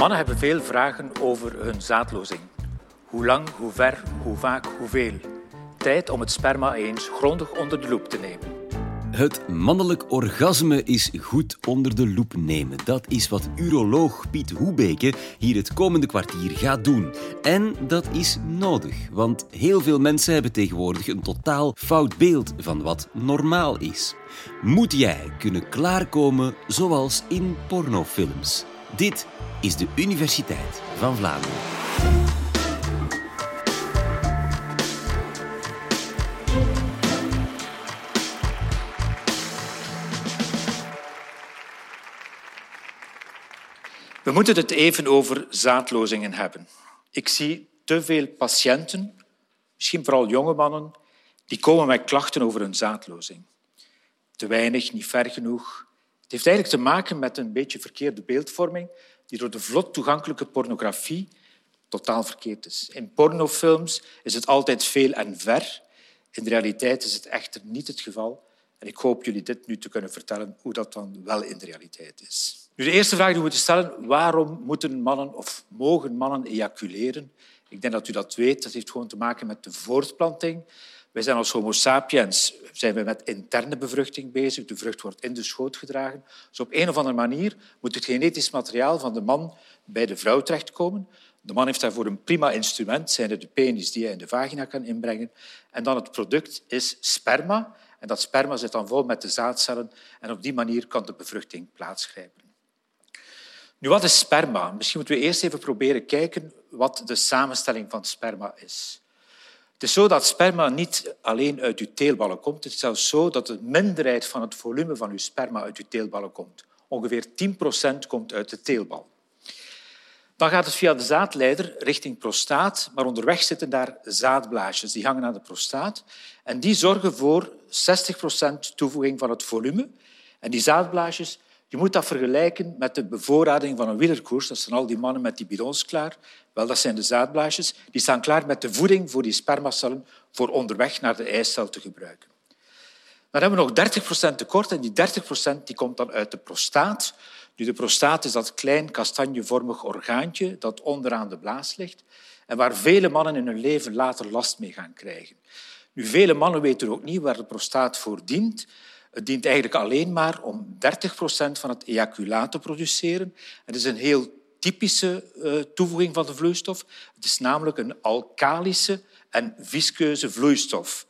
Mannen hebben veel vragen over hun zaadlozing. Hoe lang, hoe ver, hoe vaak, hoeveel. Tijd om het sperma eens grondig onder de loep te nemen. Het mannelijk orgasme is goed onder de loep nemen. Dat is wat uroloog Piet Hoebeke hier het komende kwartier gaat doen. En dat is nodig, want heel veel mensen hebben tegenwoordig een totaal fout beeld van wat normaal is. Moet jij kunnen klaarkomen zoals in pornofilms? Dit is de Universiteit van Vlaanderen. We moeten het even over zaadlozingen hebben. Ik zie te veel patiënten, misschien vooral jonge mannen, die komen met klachten over hun zaadlozing. Te weinig, niet ver genoeg. Het heeft eigenlijk te maken met een beetje verkeerde beeldvorming die door de vlot toegankelijke pornografie totaal verkeerd is. In pornofilms is het altijd veel en ver. In de realiteit is het echter niet het geval. En ik hoop jullie dit nu te kunnen vertellen hoe dat dan wel in de realiteit is. Nu, de eerste vraag die we moeten stellen, waarom moeten mannen of mogen mannen ejaculeren? Ik denk dat u dat weet. Dat heeft gewoon te maken met de voortplanting. Wij zijn als homo sapiens zijn we met interne bevruchting bezig. De vrucht wordt in de schoot gedragen. Dus op een of andere manier moet het genetisch materiaal van de man bij de vrouw terechtkomen. De man heeft daarvoor een prima instrument, zijn de penis die hij in de vagina kan inbrengen. En dan het product is sperma. En dat sperma zit dan vol met de zaadcellen en op die manier kan de bevruchting plaatsgrijpen. Nu, wat is sperma? Misschien moeten we eerst even proberen kijken wat de samenstelling van sperma is. Het is zo dat sperma niet alleen uit uw teelballen komt. Het is zelfs zo dat de minderheid van het volume van uw sperma uit uw teelballen komt. Ongeveer 10 procent komt uit de teelbal. Dan gaat het via de zaadleider richting prostaat, maar onderweg zitten daar zaadblaasjes. Die hangen aan de prostaat en die zorgen voor 60 procent toevoeging van het volume. En die zaadblaasjes je moet dat vergelijken met de bevoorrading van een wielerkoers. Dat zijn al die mannen met die bidons klaar. Wel, dat zijn de zaadblaasjes. Die staan klaar met de voeding voor die spermacellen voor onderweg naar de eicel te gebruiken. Dan hebben we nog 30% tekort en die 30% die komt dan uit de prostaat. Nu, de prostaat is dat klein kastanjevormig orgaantje dat onderaan de blaas ligt en waar vele mannen in hun leven later last mee gaan krijgen. Nu, vele mannen weten ook niet waar de prostaat voor dient. Het dient eigenlijk alleen maar om 30 procent van het ejaculaat te produceren. Het is een heel typische eh, toevoeging van de vloeistof. Het is namelijk een alkalische en viskeuze vloeistof.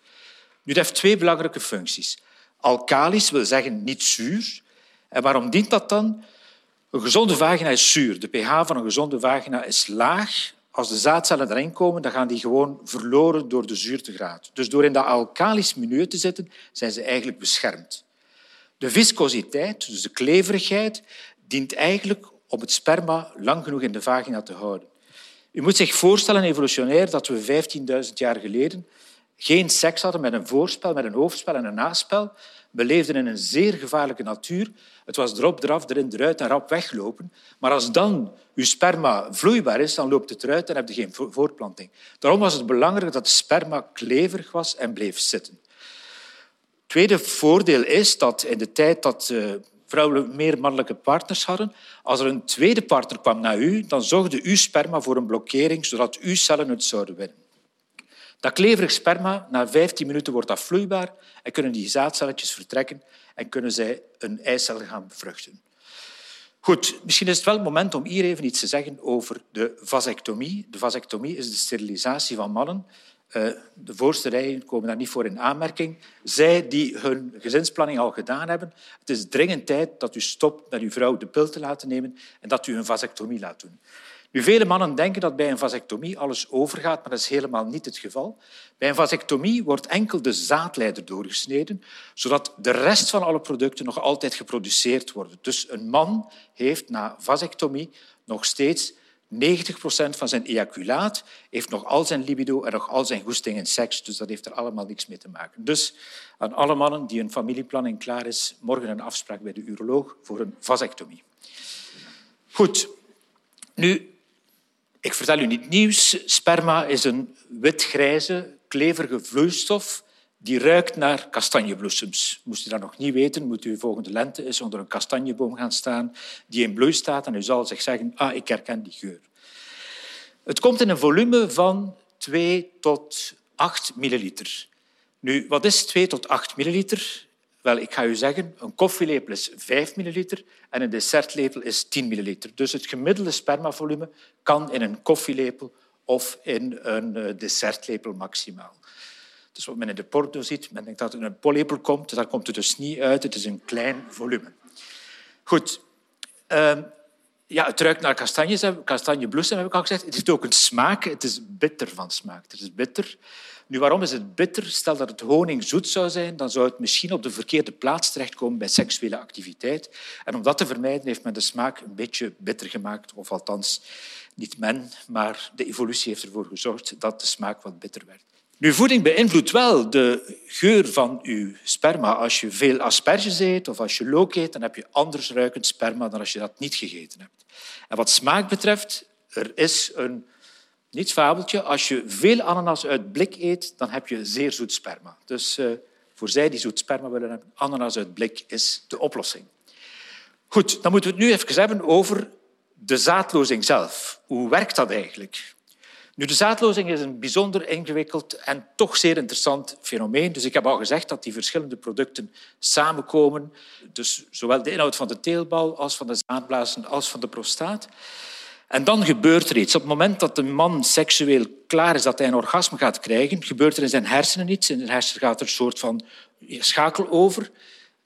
Nu, dat heeft twee belangrijke functies. Alkalisch wil zeggen niet zuur. En waarom dient dat dan? Een gezonde vagina is zuur. De pH van een gezonde vagina is laag. Als de zaadcellen erin komen, dan gaan die gewoon verloren door de zuurtegraad. Dus door in dat alkalisch milieu te zitten, zijn ze eigenlijk beschermd. De viscositeit, dus de kleverigheid, dient eigenlijk om het sperma lang genoeg in de vagina te houden. U moet zich voorstellen, evolutionair, dat we 15.000 jaar geleden geen seks hadden met een voorspel, met een hoofdspel en een naspel. We leefden in een zeer gevaarlijke natuur. Het was erop, eraf, erin, eruit en rap weglopen. Maar als dan uw sperma vloeibaar is, dan loopt het eruit en heb je geen voortplanting. Daarom was het belangrijk dat sperma kleverig was en bleef zitten. Het tweede voordeel is dat in de tijd dat eh, vrouwen meer mannelijke partners hadden, als er een tweede partner kwam naar u, dan zorgde uw sperma voor een blokkering, zodat uw cellen het zouden winnen. Dat kleverig sperma, na 15 minuten wordt dat vloeibaar en kunnen die zaadcelletjes vertrekken en kunnen zij een eicel gaan bevruchten. Goed, misschien is het wel het moment om hier even iets te zeggen over de vasectomie. De vasectomie is de sterilisatie van mannen. Eh, de voorste rijen komen daar niet voor in aanmerking. Zij die hun gezinsplanning al gedaan hebben, het is dringend tijd dat u stopt met uw vrouw de pil te laten nemen en dat u een vasectomie laat doen. Nu, vele mannen denken dat bij een vasectomie alles overgaat, maar dat is helemaal niet het geval. Bij een vasectomie wordt enkel de zaadleider doorgesneden, zodat de rest van alle producten nog altijd geproduceerd worden. Dus een man heeft na vasectomie nog steeds 90 procent van zijn ejaculaat, heeft nog al zijn libido en nog al zijn goesting in seks. Dus dat heeft er allemaal niks mee te maken. Dus aan alle mannen die een familieplanning klaar is, morgen een afspraak bij de uroloog voor een vasectomie. Goed. Nu, ik vertel u niet nieuws. Sperma is een wit-grijze, kleverige vloeistof die ruikt naar kastanjebloesems. Moest u dat nog niet weten, moet u volgende lente eens onder een kastanjeboom gaan staan die in bloei staat en u zal zich zeggen, ah, ik herken die geur. Het komt in een volume van 2 tot 8 milliliter. Nu, wat is 2 tot 8 milliliter? Wel, ik ga u zeggen, een koffielepel is 5 milliliter en een dessertlepel is 10 milliliter. Dus het gemiddelde spermavolume kan in een koffielepel of in een eh, dessertlepel maximaal. Dus wat men in de porto ziet, men denkt dat het in een pollepel komt, daar komt het dus niet uit. Het is een klein volume. Goed. Uh, ja, het ruikt naar kastanjes, kastanjebloesem, heb ik al gezegd. Het heeft ook een smaak. Het is bitter van smaak. Het is bitter. Nu, waarom is het bitter? Stel dat het honing zoet zou zijn, dan zou het misschien op de verkeerde plaats terechtkomen bij seksuele activiteit. En om dat te vermijden heeft men de smaak een beetje bitter gemaakt. Of althans, niet men, maar de evolutie heeft ervoor gezorgd dat de smaak wat bitter werd. Nu, voeding beïnvloedt wel de geur van uw sperma. Als je veel asperges eet of als je look eet, dan heb je anders ruikend sperma dan als je dat niet gegeten hebt. En wat smaak betreft, er is een niet fabeltje. Als je veel ananas uit blik eet, dan heb je zeer zoet sperma. Dus uh, voor zij die zoet sperma willen hebben, ananas uit blik is de oplossing. Goed, dan moeten we het nu even hebben over de zaadlozing zelf. Hoe werkt dat eigenlijk? Nu, de zaadlozing is een bijzonder ingewikkeld en toch zeer interessant fenomeen. Dus ik heb al gezegd dat die verschillende producten samenkomen. Dus zowel de inhoud van de teelbal als van de zaadblazen als van de prostaat. En dan gebeurt er iets. Op het moment dat de man seksueel klaar is dat hij een orgasme gaat krijgen, gebeurt er in zijn hersenen iets. In zijn hersenen gaat er een soort van schakel over.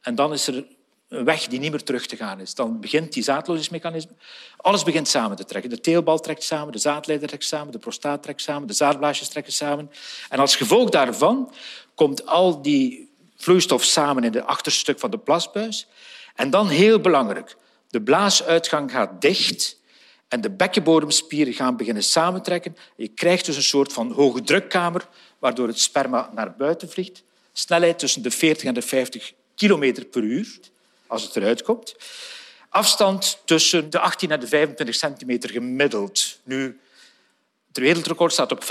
En dan is er een weg die niet meer terug te gaan is. Dan begint die zaadlozingsmechanisme. Alles begint samen te trekken. De teelbal trekt samen, de zaadleider trekt samen, de prostaat trekt samen, de zaadblaasjes trekken samen. En als gevolg daarvan komt al die vloeistof samen in het achterstuk stuk van de plasbuis. En dan heel belangrijk, de blaasuitgang gaat dicht en de bekkenbodemspieren gaan beginnen samentrekken. Je krijgt dus een soort van hoge drukkamer waardoor het sperma naar buiten vliegt. Snelheid tussen de 40 en de 50 kilometer per uur als het eruit komt. Afstand tussen de 18 en de 25 centimeter gemiddeld. Nu, het wereldrecord staat op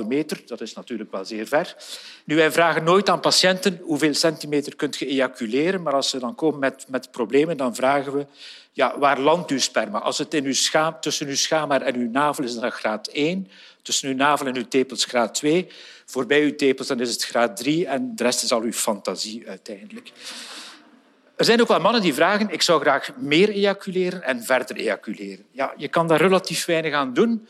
5,5 meter. Dat is natuurlijk wel zeer ver. Nu, wij vragen nooit aan patiënten hoeveel centimeter kunt je ejaculeren, maar als ze dan komen met, met problemen, dan vragen we ja, waar landt uw sperma? Als het in uw schaam, tussen uw schaamhaar en uw navel is, dan graad 1. Tussen uw navel en uw tepels graad 2. Voorbij uw tepels dan is het graad 3 en de rest is al uw fantasie uiteindelijk. Er zijn ook wel mannen die vragen ik zou graag meer ejaculeren en verder ejaculeren. Ja, je kan daar relatief weinig aan doen.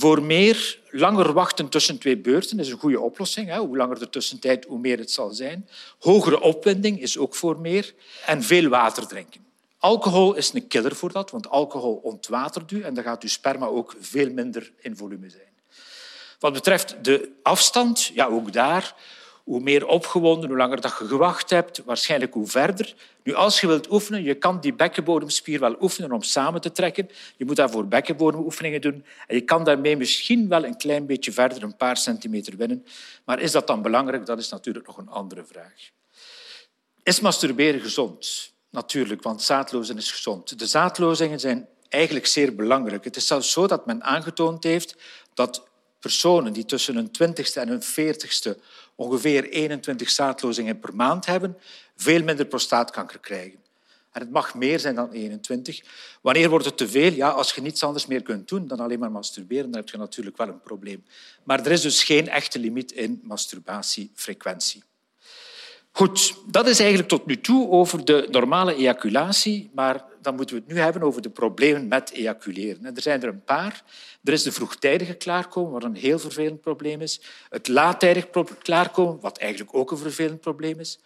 Voor meer, langer wachten tussen twee beurten is een goede oplossing. Hoe langer de tussentijd, hoe meer het zal zijn. Hogere opwinding is ook voor meer. En veel water drinken. Alcohol is een killer voor dat, want alcohol ontwatert u en dan gaat uw sperma ook veel minder in volume zijn. Wat betreft de afstand, ja, ook daar hoe meer opgewonden, hoe langer dat je gewacht hebt, waarschijnlijk hoe verder. Nu, als je wilt oefenen, je kan die bekkenbodemspier wel oefenen om samen te trekken. Je moet daarvoor bekkenbodemoefeningen doen. En je kan daarmee misschien wel een klein beetje verder, een paar centimeter winnen. Maar is dat dan belangrijk? Dat is natuurlijk nog een andere vraag. Is masturberen gezond? Natuurlijk, want zaadlozen is gezond. De zaadlozingen zijn eigenlijk zeer belangrijk. Het is zelfs zo dat men aangetoond heeft dat personen die tussen hun twintigste en hun veertigste ongeveer 21 zaadlozingen per maand hebben, veel minder prostaatkanker krijgen. En het mag meer zijn dan 21. Wanneer wordt het te veel? Ja, als je niets anders meer kunt doen dan alleen maar masturberen, dan heb je natuurlijk wel een probleem. Maar er is dus geen echte limiet in masturbatiefrequentie. Goed, dat is eigenlijk tot nu toe over de normale ejaculatie, maar dan moeten we het nu hebben over de problemen met ejaculeren. er zijn er een paar. Er is de vroegtijdige klaarkomen, wat een heel vervelend probleem is. Het laattijdig klaarkomen, wat eigenlijk ook een vervelend probleem is.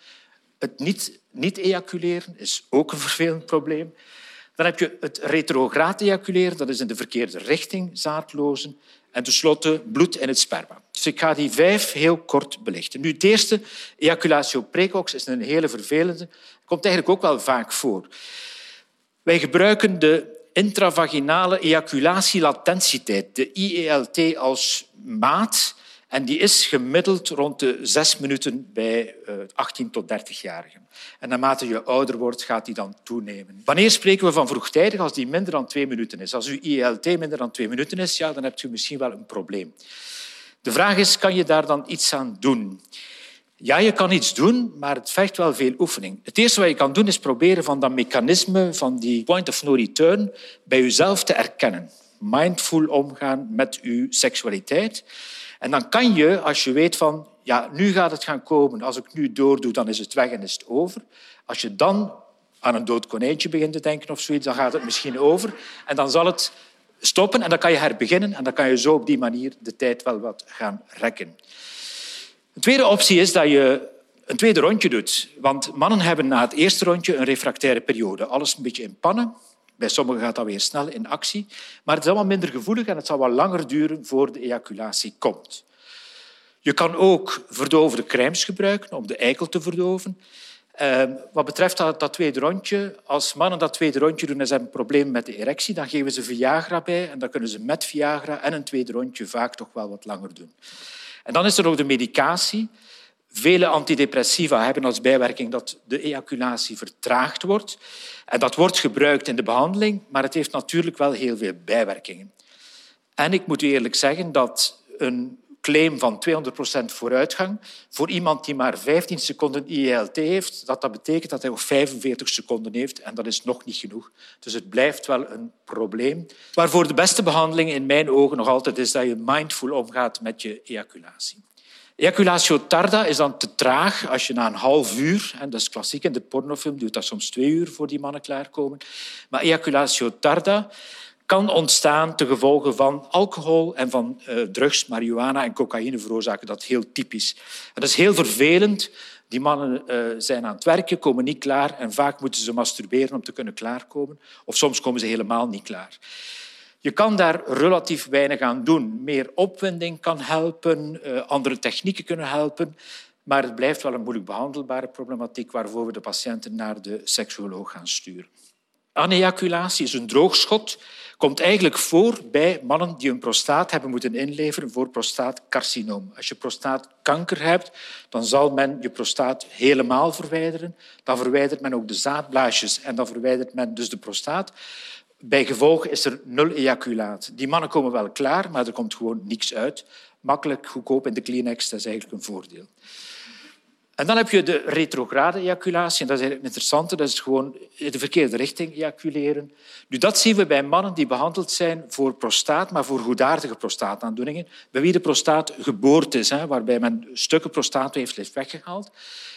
Het niet, niet ejaculeren is ook een vervelend probleem. Dan heb je het retrograde ejaculeren, dat is in de verkeerde richting, zaadlozen. En tenslotte bloed in het sperma. Dus ik ga die vijf heel kort belichten. Nu, het eerste, ejaculatio precox, is een hele vervelende. Komt eigenlijk ook wel vaak voor. Wij gebruiken de intravaginale ejaculatielatentietijd, de IELT, als maat. En die is gemiddeld rond de zes minuten bij 18 eh, tot 30-jarigen. En naarmate je ouder wordt, gaat die dan toenemen. Wanneer spreken we van vroegtijdig? Als die minder dan twee minuten is. Als uw IELT minder dan twee minuten is, ja, dan hebt u misschien wel een probleem. De vraag is, kan je daar dan iets aan doen? Ja, je kan iets doen, maar het vergt wel veel oefening. Het eerste wat je kan doen is proberen van dat mechanisme, van die point of no return, bij jezelf te erkennen. Mindful omgaan met je seksualiteit. En dan kan je, als je weet van, ja, nu gaat het gaan komen, als ik nu doordoe, dan is het weg en is het over. Als je dan aan een dood konijntje begint te denken of zoiets, dan gaat het misschien over. En dan zal het stoppen en dan kan je herbeginnen en dan kan je zo op die manier de tijd wel wat gaan rekken. Een tweede optie is dat je een tweede rondje doet. Want mannen hebben na het eerste rondje een refractaire periode. Alles een beetje in pannen. Bij sommigen gaat dat weer snel in actie. Maar het is allemaal minder gevoelig en het zal wat langer duren voor de ejaculatie komt. Je kan ook verdovende crèmes gebruiken om de eikel te verdoven. Uh, wat betreft dat, dat, tweede rondje, als mannen dat tweede rondje doen en ze hebben een probleem met de erectie, dan geven ze Viagra bij en dan kunnen ze met Viagra en een tweede rondje vaak toch wel wat langer doen. En dan is er nog de medicatie. Vele antidepressiva hebben als bijwerking dat de ejaculatie vertraagd wordt. En dat wordt gebruikt in de behandeling, maar het heeft natuurlijk wel heel veel bijwerkingen. En ik moet u eerlijk zeggen dat een claim van 200% vooruitgang voor iemand die maar 15 seconden IELT heeft, dat dat betekent dat hij nog 45 seconden heeft en dat is nog niet genoeg. Dus het blijft wel een probleem. Waarvoor de beste behandeling in mijn ogen nog altijd is dat je mindful omgaat met je ejaculatie. Ejaculatio tarda is dan te traag als je na een half uur, en dat is klassiek in de pornofilm, duurt dat soms twee uur voor die mannen klaarkomen. Maar ejaculatio tarda kan ontstaan ten gevolge van alcohol en van uh, drugs, marihuana en cocaïne veroorzaken dat heel typisch. Dat is heel vervelend. Die mannen uh, zijn aan het werken, komen niet klaar en vaak moeten ze masturberen om te kunnen klaarkomen. Of soms komen ze helemaal niet klaar. Je kan daar relatief weinig aan doen. Meer opwinding kan helpen, uh, andere technieken kunnen helpen. Maar het blijft wel een moeilijk behandelbare problematiek waarvoor we de patiënten naar de seksuoloog gaan sturen. Anejaculatie is een droogschot komt eigenlijk voor bij mannen die een prostaat hebben moeten inleveren voor prostaatcarcinoom. Als je prostaatkanker hebt, dan zal men je prostaat helemaal verwijderen. Dan verwijdert men ook de zaadblaasjes en dan verwijdert men dus de prostaat. Bij gevolg is er nul ejaculaat. Die mannen komen wel klaar, maar er komt gewoon niks uit. Makkelijk, goedkoop in de Kleenex, dat is eigenlijk een voordeel. En dan heb je de retrograde ejaculatie. En dat is eigenlijk interessante. Dat is gewoon in de verkeerde richting ejaculeren. Nu, dat zien we bij mannen die behandeld zijn voor prostaat, maar voor goedaardige prostaataandoeningen. Bij wie de prostaat geboord is, hè, waarbij men stukken prostaatweefsel heeft weggehaald.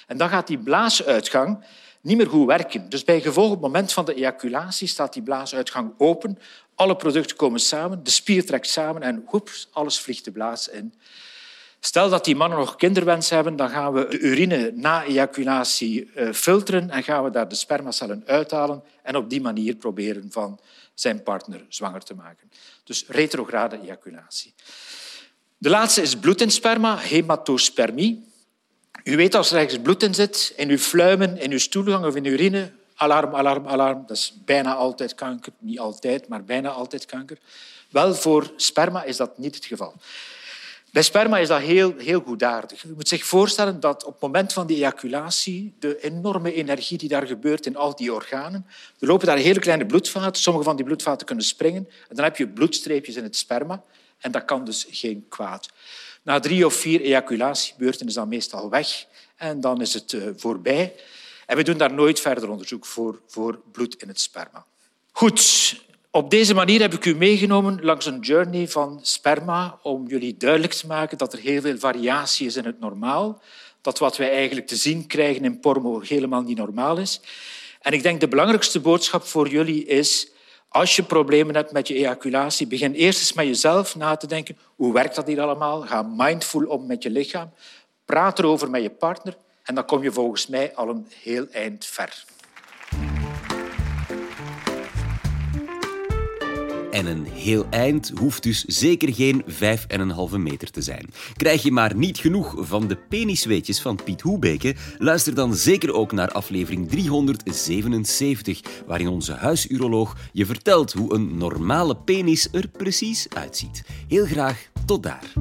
En dan gaat die blaasuitgang niet meer goed werken. Dus bij gevolg op het moment van de ejaculatie staat die blaasuitgang open. Alle producten komen samen, de spier trekt samen en hoeps, alles vliegt de blaas in. Stel dat die mannen nog kinderwens hebben, dan gaan we de urine na ejaculatie eh, filteren en gaan we daar de spermacellen uithalen en op die manier proberen van zijn partner zwanger te maken. Dus retrograde ejaculatie. De laatste is bloed in sperma, hematospermie. U weet als er ergens bloed in zit, in uw fluimen, in uw stoelgang of in uw urine, alarm, alarm, alarm. Dat is bijna altijd kanker. Niet altijd, maar bijna altijd kanker. Wel, voor sperma is dat niet het geval. Bij sperma is dat heel, heel goedaardig. Je moet zich voorstellen dat op het moment van die ejaculatie de enorme energie die daar gebeurt in al die organen, er lopen daar hele kleine bloedvaten. Sommige van die bloedvaten kunnen springen. En dan heb je bloedstreepjes in het sperma. En dat kan dus geen kwaad. Na drie of vier ejaculatiebeurten is dat meestal weg. En dan is het eh, voorbij. En we doen daar nooit verder onderzoek voor, voor bloed in het sperma. Goed, op deze manier heb ik u meegenomen langs een journey van sperma om jullie duidelijk te maken dat er heel veel variatie is in het normaal. Dat wat wij eigenlijk te zien krijgen in porno helemaal niet normaal is. En ik denk de belangrijkste boodschap voor jullie is, als je problemen hebt met je ejaculatie, begin eerst eens met jezelf na te denken, hoe werkt dat hier allemaal? Ga mindful om met je lichaam. Praat erover met je partner en dan kom je volgens mij al een heel eind ver. En een heel eind hoeft dus zeker geen 5,5 meter te zijn. Krijg je maar niet genoeg van de penisweetjes van Piet Hoebeke? Luister dan zeker ook naar aflevering 377, waarin onze huisuroloog je vertelt hoe een normale penis er precies uitziet. Heel graag tot daar.